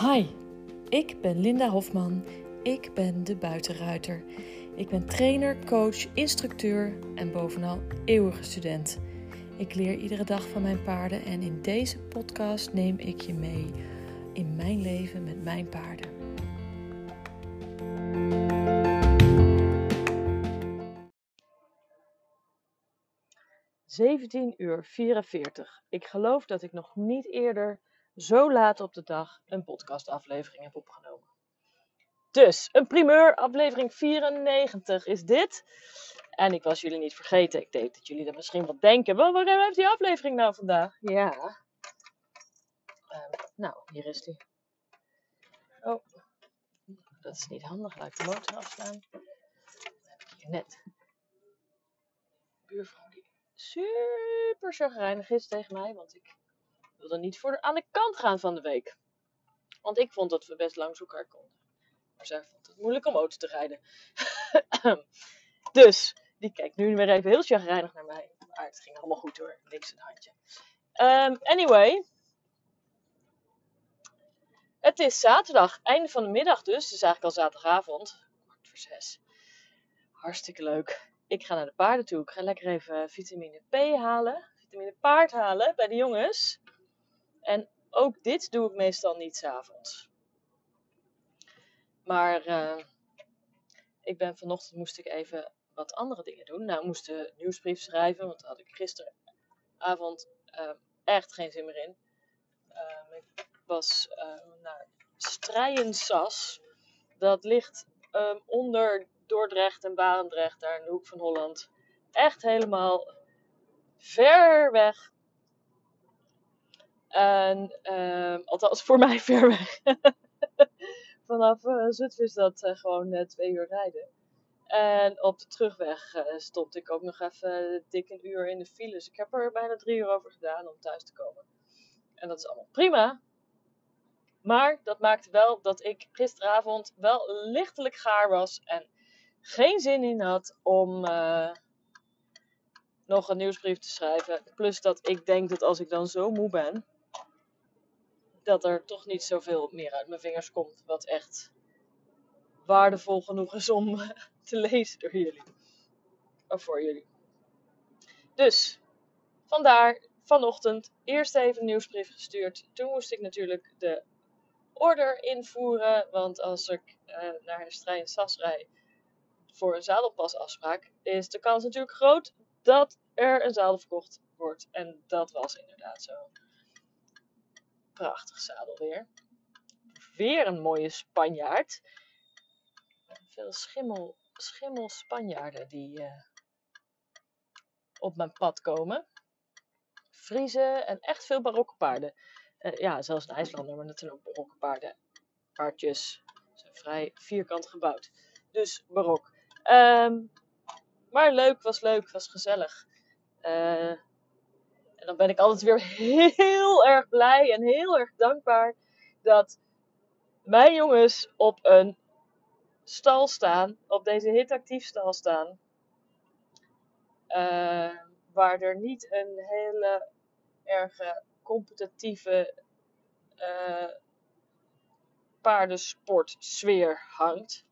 Hi, ik ben Linda Hofman. Ik ben de buitenruiter. Ik ben trainer, coach, instructeur en bovenal eeuwige student. Ik leer iedere dag van mijn paarden en in deze podcast neem ik je mee in mijn leven met mijn paarden. Zeventien uur 44. Ik geloof dat ik nog niet eerder zo laat op de dag een podcastaflevering heb opgenomen. Dus, een primeur, aflevering 94 is dit. En ik was jullie niet vergeten. Ik denk dat jullie dat misschien wel denken. Wel, waar heeft die aflevering nou vandaag? Ja. Ehm, nou, hier is die. Oh, dat is niet handig. Laat ik de motor afstaan. Dan heb ik hier net. Buurvrouw die super chagrijnig is tegen mij. Want ik wilde niet voor aan de kant gaan van de week. Want ik vond dat we best langs elkaar konden. Maar zij vond het moeilijk om auto te rijden. dus, die kijkt nu weer even heel chagrijnig naar mij. Maar het ging allemaal goed hoor. Niks een handje. Um, anyway. Het is zaterdag, einde van de middag dus. Het is eigenlijk al zaterdagavond. Kwart voor zes. Hartstikke leuk. Ik ga naar de paarden toe. Ik ga lekker even vitamine P halen. Vitamine paard halen bij de jongens. En ook dit doe ik meestal niet s'avonds. Maar uh, ik ben vanochtend moest ik even wat andere dingen doen. Nou, ik moest de nieuwsbrief schrijven, want daar had ik gisteravond uh, echt geen zin meer in. Uh, ik was naar Strijensas. Dat ligt onder Dordrecht en Barendrecht, daar in de hoek van Holland. Echt helemaal ver weg en, uh, althans voor mij ver weg. Vanaf uh, Zutphen is dat uh, gewoon uh, twee uur rijden. En op de terugweg stond ik ook nog even dik een uur in de file. Dus ik heb er bijna drie uur over gedaan om thuis te komen. En dat is allemaal prima. Maar dat maakte wel dat ik gisteravond wel lichtelijk gaar was. En geen zin in had om nog een nieuwsbrief te schrijven. Plus dat ik denk dat als ik dan zo moe ben dat er toch niet zoveel meer uit mijn vingers komt. Wat echt waardevol genoeg is om te lezen door jullie. Of voor jullie. Dus, vandaar vanochtend eerst even een nieuwsbrief gestuurd. Toen moest ik natuurlijk de order invoeren. Want als ik uh, naar Hestrij en Sas rijd voor een zadelpasafspraak, is de kans natuurlijk groot dat er een zadel verkocht wordt. En dat was inderdaad zo prachtig zadel weer. Weer een mooie Spanjaard. Veel schimmel, schimmel Spanjaarden die uh, op mijn pad komen. Friezen en echt veel barokke paarden. Uh, ja, zelfs een IJslander, maar zijn ook barokke paarden. Paardjes zijn vrij vierkant gebouwd. Dus barok. Um, maar leuk, was leuk, was gezellig. Uh, en dan ben ik altijd weer heel erg blij en heel erg dankbaar dat mijn jongens op een stal staan, op deze hitactief stal staan. Uh, waar er niet een hele erge competitieve uh, paardensportsfeer hangt.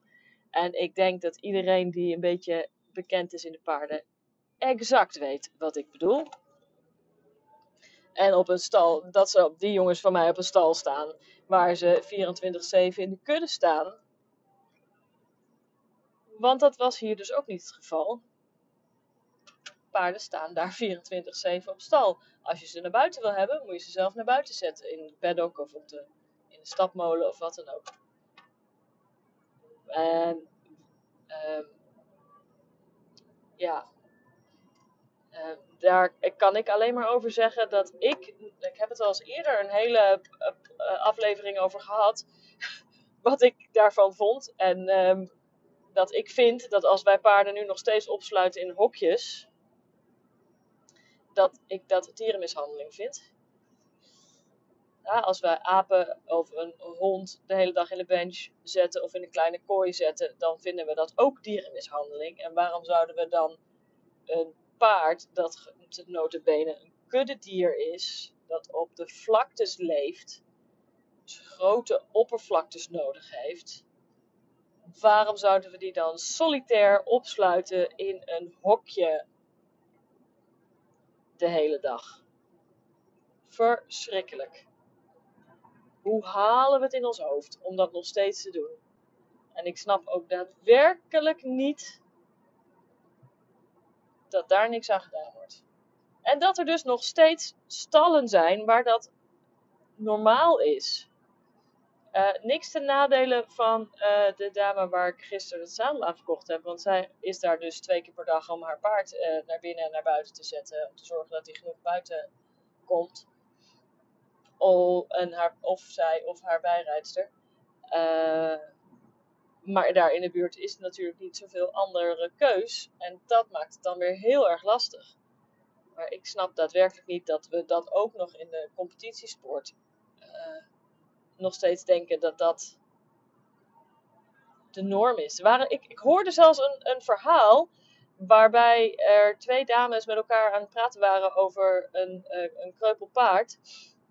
En ik denk dat iedereen die een beetje bekend is in de paarden exact weet wat ik bedoel. En op een stal, dat ze die jongens van mij op een stal staan, waar ze 24-7 in de kudde staan. Want dat was hier dus ook niet het geval. Paarden staan daar 24-7 op stal. Als je ze naar buiten wil hebben, moet je ze zelf naar buiten zetten. In de paddock of op de, in de stapmolen of wat dan ook. En um, ja, uh, daar kan ik alleen maar over zeggen dat ik, ik heb het al eens eerder een hele uh, aflevering over gehad, wat ik daarvan vond. En um, dat ik vind dat als wij paarden nu nog steeds opsluiten in hokjes, dat ik dat dierenmishandeling vind. Ja, als wij apen of een hond de hele dag in de bench zetten of in een kleine kooi zetten, dan vinden we dat ook dierenmishandeling. En waarom zouden we dan een paard dat notabene een kuddedier is, dat op de vlaktes leeft, grote oppervlaktes nodig heeft, waarom zouden we die dan solitair opsluiten in een hokje de hele dag? Verschrikkelijk. Hoe halen we het in ons hoofd om dat nog steeds te doen? En ik snap ook daadwerkelijk niet dat daar niks aan gedaan wordt. En dat er dus nog steeds stallen zijn waar dat normaal is. Uh, niks ten nadelen van uh, de dame waar ik gisteren het zadel aan verkocht heb. Want zij is daar dus twee keer per dag om haar paard uh, naar binnen en naar buiten te zetten. Om te zorgen dat hij genoeg buiten komt. Haar, of zij of haar bijrijdster. Maar daar in de buurt is natuurlijk niet zoveel andere keus. En dat maakt het dan weer heel erg lastig. Maar ik snap daadwerkelijk niet dat we dat ook nog in de competitiesport nog steeds denken dat dat de norm is. Ik, ik hoorde zelfs een, een verhaal waarbij er twee dames met elkaar aan het praten waren over een, uh, een kreupel paard.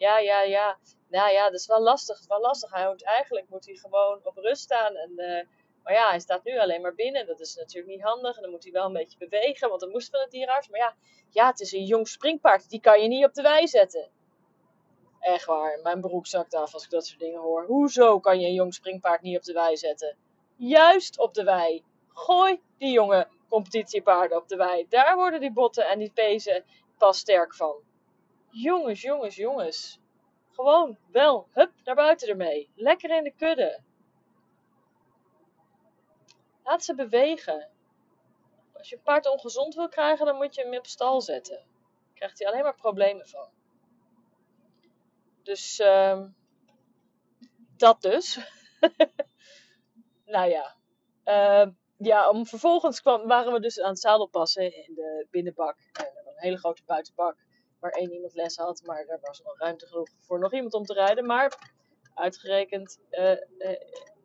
Ja, ja, ja. Nou ja, dat is wel lastig. Het is wel lastig. Hij moet, eigenlijk moet hij gewoon op rust staan. En, uh, maar ja, hij staat nu alleen maar binnen. Dat is natuurlijk niet handig. En dan moet hij wel een beetje bewegen, want dat moest van het dierarts. Maar ja, ja, het is een jong springpaard. Die kan je niet op de wei zetten. Echt waar, mijn broek zakt af als ik dat soort dingen hoor. Hoezo kan je een jong springpaard niet op de wei zetten? Juist op de wei. Gooi die jonge competitiepaarden op de wei. Daar worden die botten en die pezen pas sterk van. Jongens, jongens, jongens. Gewoon, wel, hup, naar buiten ermee. Lekker in de kudde. Laat ze bewegen. Als je een paard ongezond wil krijgen, dan moet je hem op stal zetten. Daar krijgt hij alleen maar problemen van. Dus uh, dat dus. nou ja. Uh, ja, om, vervolgens kwam, waren we dus aan het zadelpassen in de binnenbak. En een hele grote buitenbak. Waar één iemand les had. Maar daar was nog ruimte genoeg voor nog iemand om te rijden. Maar uitgerekend uh,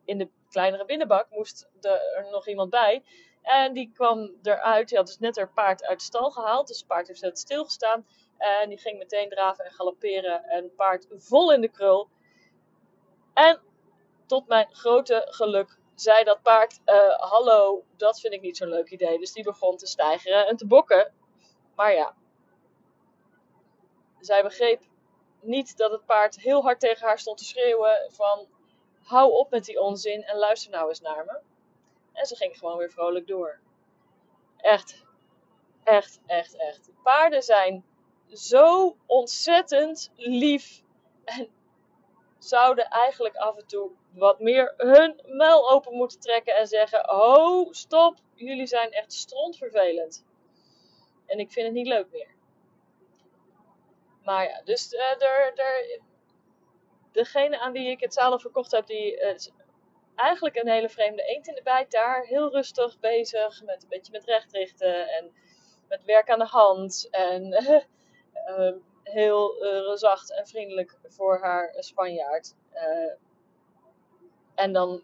in de kleinere binnenbak moest er nog iemand bij. En die kwam eruit. Die had dus net haar paard uit de stal gehaald. Dus het paard heeft net stilgestaan. En die ging meteen draven en galopperen. En paard vol in de krul. En tot mijn grote geluk zei dat paard: uh, Hallo, dat vind ik niet zo'n leuk idee. Dus die begon te stijgeren en te bokken. Maar ja, zij begreep niet dat het paard heel hard tegen haar stond te schreeuwen: van hou op met die onzin en luister nou eens naar me. En ze ging gewoon weer vrolijk door. Echt, echt, echt, echt. Paarden zijn zo ontzettend lief. En zouden eigenlijk af en toe wat meer hun muil open moeten trekken en zeggen: Oh, stop, jullie zijn echt strontvervelend. En ik vind het niet leuk meer. Maar ja, dus uh, er, er, degene aan wie ik het zadel verkocht heb, die is eigenlijk een hele vreemde eend in de bijt daar. Heel rustig bezig met een beetje met rechtrichten en met werk aan de hand. En Ehm, heel uh, zacht en vriendelijk voor haar Spanjaard. Uh, en dan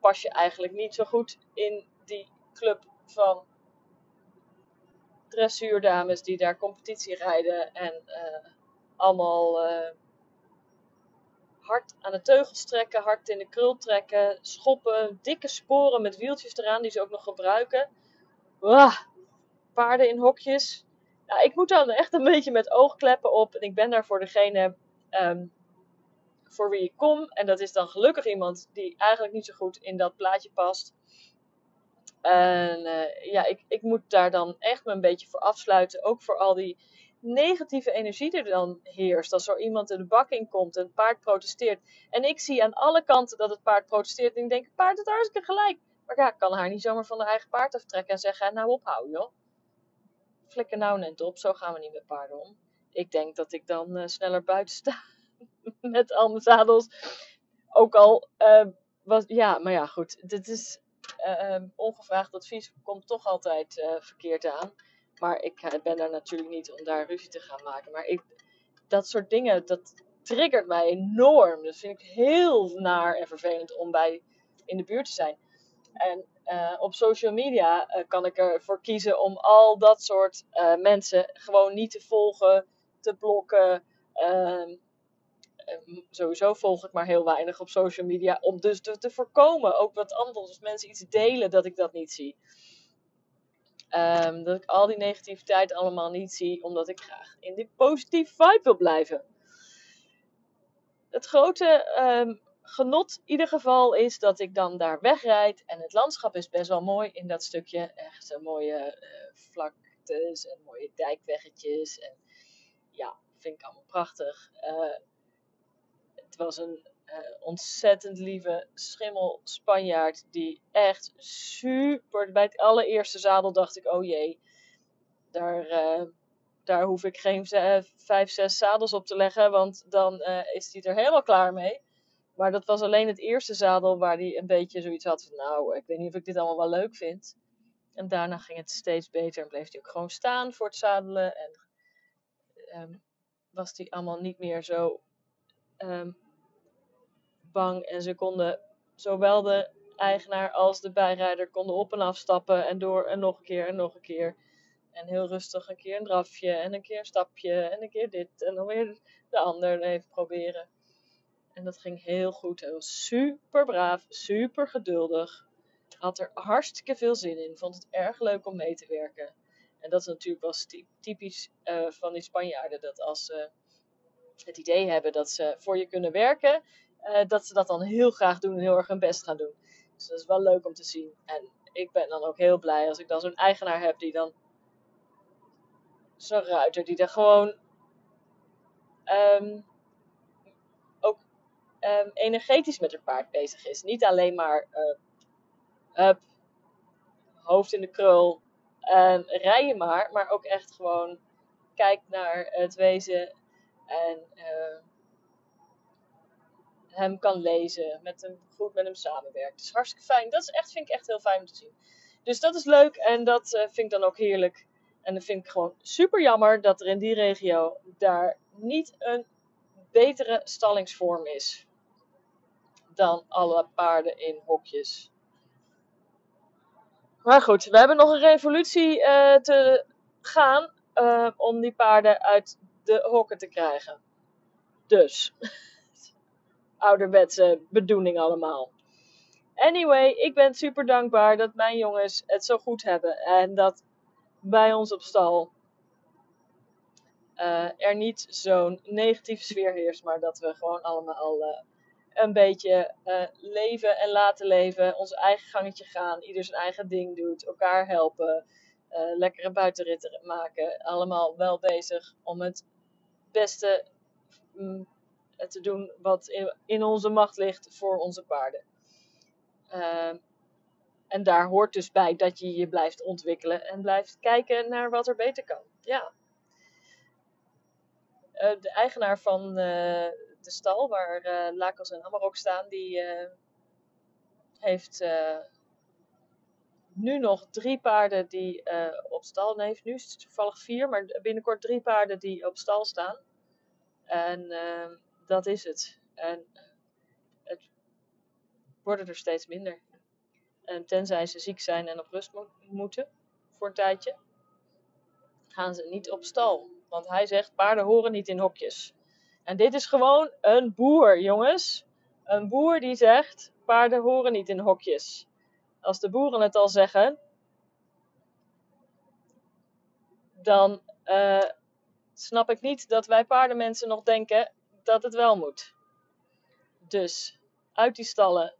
pas je eigenlijk niet zo goed in die club van dressuurdames die daar competitie rijden en uh, allemaal hard aan de teugels trekken, hard in de krul trekken, schoppen, dikke sporen met wieltjes eraan die ze ook nog gebruiken. Paarden in hokjes. Nou, ik moet dan echt een beetje met oogkleppen op. En ik ben daar voor degene um, voor wie ik kom. En dat is dan gelukkig iemand die eigenlijk niet zo goed in dat plaatje past. En uh, ja, ik, ik moet daar dan echt me een beetje voor afsluiten. Ook voor al die negatieve energie die er dan heerst. Als er iemand in de bak in komt en het paard protesteert. En ik zie aan alle kanten dat het paard protesteert. En ik denk, het paard heeft hartstikke gelijk. Maar ja, ik kan haar niet zomaar van haar eigen paard aftrekken en zeggen, nou ophouden joh flikker nou net op, zo gaan we niet met paarden om. Ik denk dat ik dan uh, sneller buiten sta met al mijn zadels. Ook al, uh, was, ja, maar ja, goed. Dit is uh, ongevraagd advies, komt toch altijd verkeerd aan. Maar ik ben daar natuurlijk niet om daar ruzie te gaan maken. Maar ik, dat soort dingen, dat triggert mij enorm. Dat vind ik heel naar en vervelend om bij in de buurt te zijn. En op social media kan ik ervoor kiezen om al dat soort mensen gewoon niet te volgen, te blokken, ehm, sowieso volg ik maar heel weinig op social media. Om dus te, te voorkomen, ook wat anders, als mensen iets delen, dat ik dat niet zie. Ehm, dat ik al die negativiteit allemaal niet zie, omdat ik graag in die positieve vibe wil blijven. Het grote um, genot in ieder geval is dat ik dan daar wegrijd. En het landschap is best wel mooi in dat stukje. Echt mooie uh, vlaktes en mooie dijkweggetjes. En ja, vind ik allemaal prachtig. Uh, het was een uh, ontzettend lieve schimmel Spanjaard. Die echt super. Bij het allereerste zadel dacht ik: oh jee, daar, uh, daar hoef ik geen vijf, zes zadels op te leggen. Want dan is hij er helemaal klaar mee. Maar dat was alleen het eerste zadel waar hij een beetje zoiets had van: nou, ik weet niet of ik dit allemaal wel leuk vind. En daarna ging het steeds beter en bleef hij ook gewoon staan voor het zadelen. En um, was hij allemaal niet meer zo um, bang. En ze konden, zowel de eigenaar als de bijrijder, konden op en afstappen. En door en nog een keer en nog een keer. En heel rustig een keer een drafje en een keer een stapje en een keer dit. En dan weer de ander even proberen. En dat ging heel goed. Hij was super braaf, super geduldig. Had er hartstikke veel zin in. Vond het erg leuk om mee te werken. En dat is natuurlijk wel typisch uh, van die Spanjaarden. Dat als ze het idee hebben dat ze voor je kunnen werken, uh, dat ze dat dan heel graag doen en heel erg hun best gaan doen. Dus dat is wel leuk om te zien. En ik ben dan ook heel blij als ik dan zo'n eigenaar heb die dan. Zo'n ruiter die er gewoon. Um, ook um, energetisch met haar paard bezig is. Niet alleen maar. Uh, hoofd in de krul. En rijden maar. Maar ook echt gewoon. Kijkt naar het wezen. En. Uh, hem kan lezen, met hem, goed met hem samenwerkt. Dat is hartstikke fijn. Dat is echt, vind ik echt heel fijn om te zien. Dus dat is leuk en dat uh, vind ik dan ook heerlijk. En dan vind ik gewoon super jammer dat er in die regio daar niet een betere stallingsvorm is dan alle paarden in hokjes. Maar goed, we hebben nog een revolutie uh, te gaan om die paarden uit de hokken te krijgen. Dus ouderwetse bedoeling allemaal. Anyway, ik ben super dankbaar dat mijn jongens het zo goed hebben. En dat bij ons op stal uh, er niet zo'n negatieve sfeer heerst. Maar dat we gewoon allemaal uh, een beetje uh, leven en laten leven. Ons eigen gangetje gaan. Ieder zijn eigen ding doet. Elkaar helpen. lekkere buitenritten maken. Allemaal wel bezig om het beste mm, te doen wat in, onze macht ligt voor onze paarden. Uh, en daar hoort dus bij dat je je blijft ontwikkelen en blijft kijken naar wat er beter kan. Ja. Uh, de eigenaar van uh, de stal waar uh, en Amarok staan, die heeft nu nog drie paarden die op stal. Heeft nu is toevallig vier, maar binnenkort drie paarden die op stal staan. En ehm, dat is het. En het worden er steeds minder. En tenzij ze ziek zijn en op rust mo moeten voor een tijdje, gaan ze niet op stal. Want hij zegt: paarden horen niet in hokjes. En dit is gewoon een boer, jongens. Een boer die zegt: paarden horen niet in hokjes. Als de boeren het al zeggen, dan uh, snap ik niet dat wij paardenmensen nog denken: dat het wel moet. Dus uit die stallen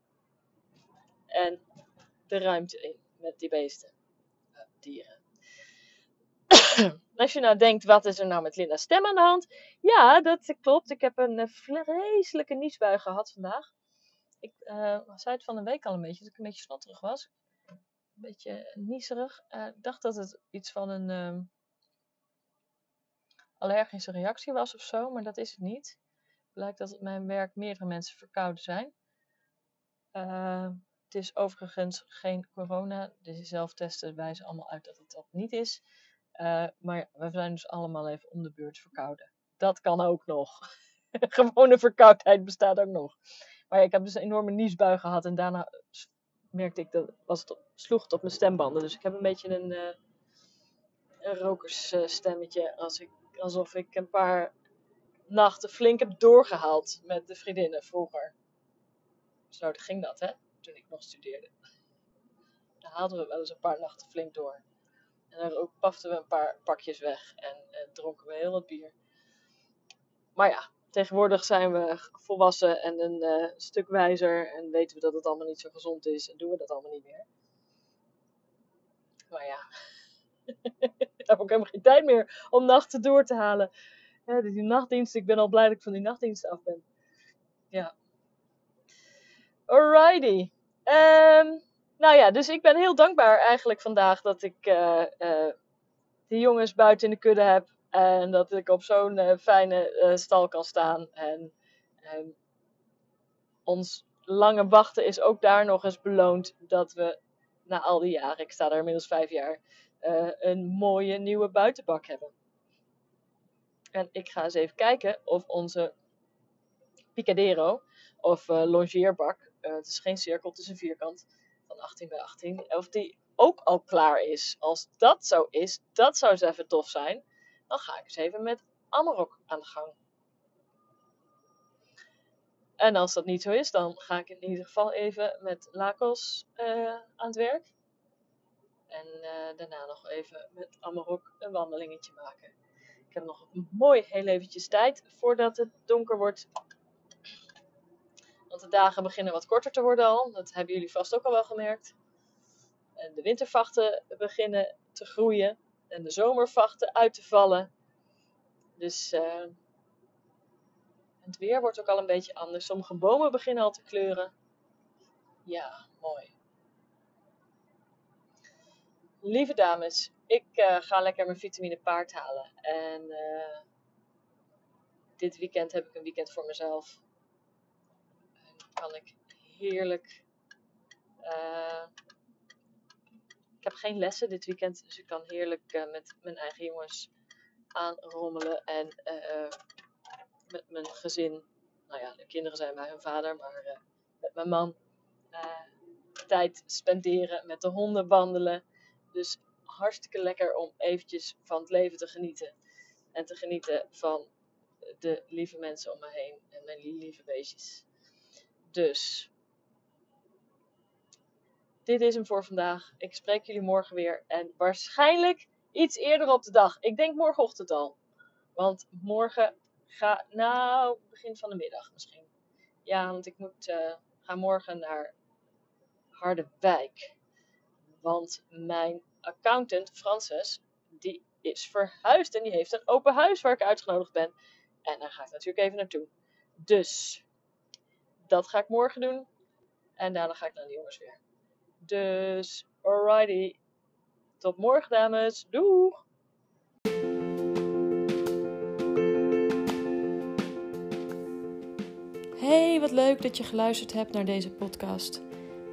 en de ruimte in met die beesten, uh, dieren. Als je nou denkt, wat is er nou met Linda's stem aan de hand? Ja, dat klopt. Ik heb een uh, vreselijke niesbui gehad vandaag. Ik zei het van een week al een beetje, dat ik een beetje snotterig was. Een beetje niezerig. Ik dacht dat het iets van een ehm, allergische reactie was of zo, maar dat is het niet blijkt dat op mijn werk meerdere mensen verkouden zijn. Uh, het is overigens geen corona. De zelftesten wijzen allemaal uit dat het dat niet is. Uh, maar we zijn dus allemaal even om de beurt verkouden. Dat kan ook nog. Gewone verkoudheid bestaat ook nog. Maar ik heb dus een enorme niesbui gehad en daarna merkte ik dat was het, sloeg het op mijn stembanden. Dus ik heb een beetje een, uh, een rokersstemmetje. Als ik, alsof ik een paar nachten flink heb doorgehaald met de vriendinnen vroeger. Zo ging dat, hè? Toen ik nog studeerde. Dan haalden we wel eens een paar nachten flink door. En dan ook paften we een paar pakjes weg en, en dronken we heel wat bier. Maar ja, tegenwoordig zijn we volwassen en een uh, stuk wijzer en weten we dat het allemaal niet zo gezond is en doen we dat allemaal niet meer. Maar ja, ik heb ook helemaal geen tijd meer om nachten door te halen. Ja, die nachtdienst, ik ben al blij dat ik van die nachtdienst af ben. Ja. Alrighty. Um, nou ja, dus ik ben heel dankbaar eigenlijk vandaag dat ik uh, die jongens buiten in de kudde heb. En dat ik op zo'n uh, fijne stal kan staan. En ehm, ons lange wachten is ook daar nog eens beloond. Dat we na al die jaren, ik sta daar inmiddels vijf jaar, een mooie nieuwe buitenbak hebben. En ik ga eens even kijken of onze Picadero of longeerbak, het is geen cirkel, het is een vierkant, van 18 bij 18. Of die ook al klaar is. Als dat zo is, dat zou eens even tof zijn. Dan ga ik eens even met Amarok aan de gang. En als dat niet zo is, dan ga ik in ieder geval even met Lacos uh, aan het werk. En uh, daarna nog even met Amarok een wandelingetje maken. Ik heb nog mooi heel eventjes tijd voordat het donker wordt. Want de dagen beginnen wat korter te worden al. Dat hebben jullie vast ook al wel gemerkt. En de wintervachten beginnen te groeien. En de zomervachten uit te vallen. Dus uh, het weer wordt ook al een beetje anders. Sommige bomen beginnen al te kleuren. Ja, mooi. Lieve dames, ik uh, ga lekker mijn vitamine paard halen. En uh, dit weekend heb ik een weekend voor mezelf kan ik heerlijk. Uh, ik heb geen lessen dit weekend, dus ik kan heerlijk met mijn eigen jongens aanrommelen en met mijn gezin. Nou ja, de kinderen zijn bij hun vader, maar met mijn man tijd spenderen, met de honden wandelen. Dus hartstikke lekker om eventjes van het leven te genieten. En te genieten van de lieve mensen om me heen en mijn lieve beestjes. Dus, dit is hem voor vandaag. Ik spreek jullie morgen weer. En waarschijnlijk iets eerder op de dag. Ik denk morgenochtend al. Want morgen ga, nou, begin van de middag misschien. Ja, want ik moet, uh, ga morgen naar Harderwijk. Want mijn accountant, Frances, die is verhuisd en die heeft een open huis waar ik uitgenodigd ben. En daar ga ik natuurlijk even naartoe. Dus dat ga ik morgen doen. En daarna ga ik naar de jongens weer. Dus, alrighty. Tot morgen, dames. Doeg! Hey, wat leuk dat je geluisterd hebt naar deze podcast.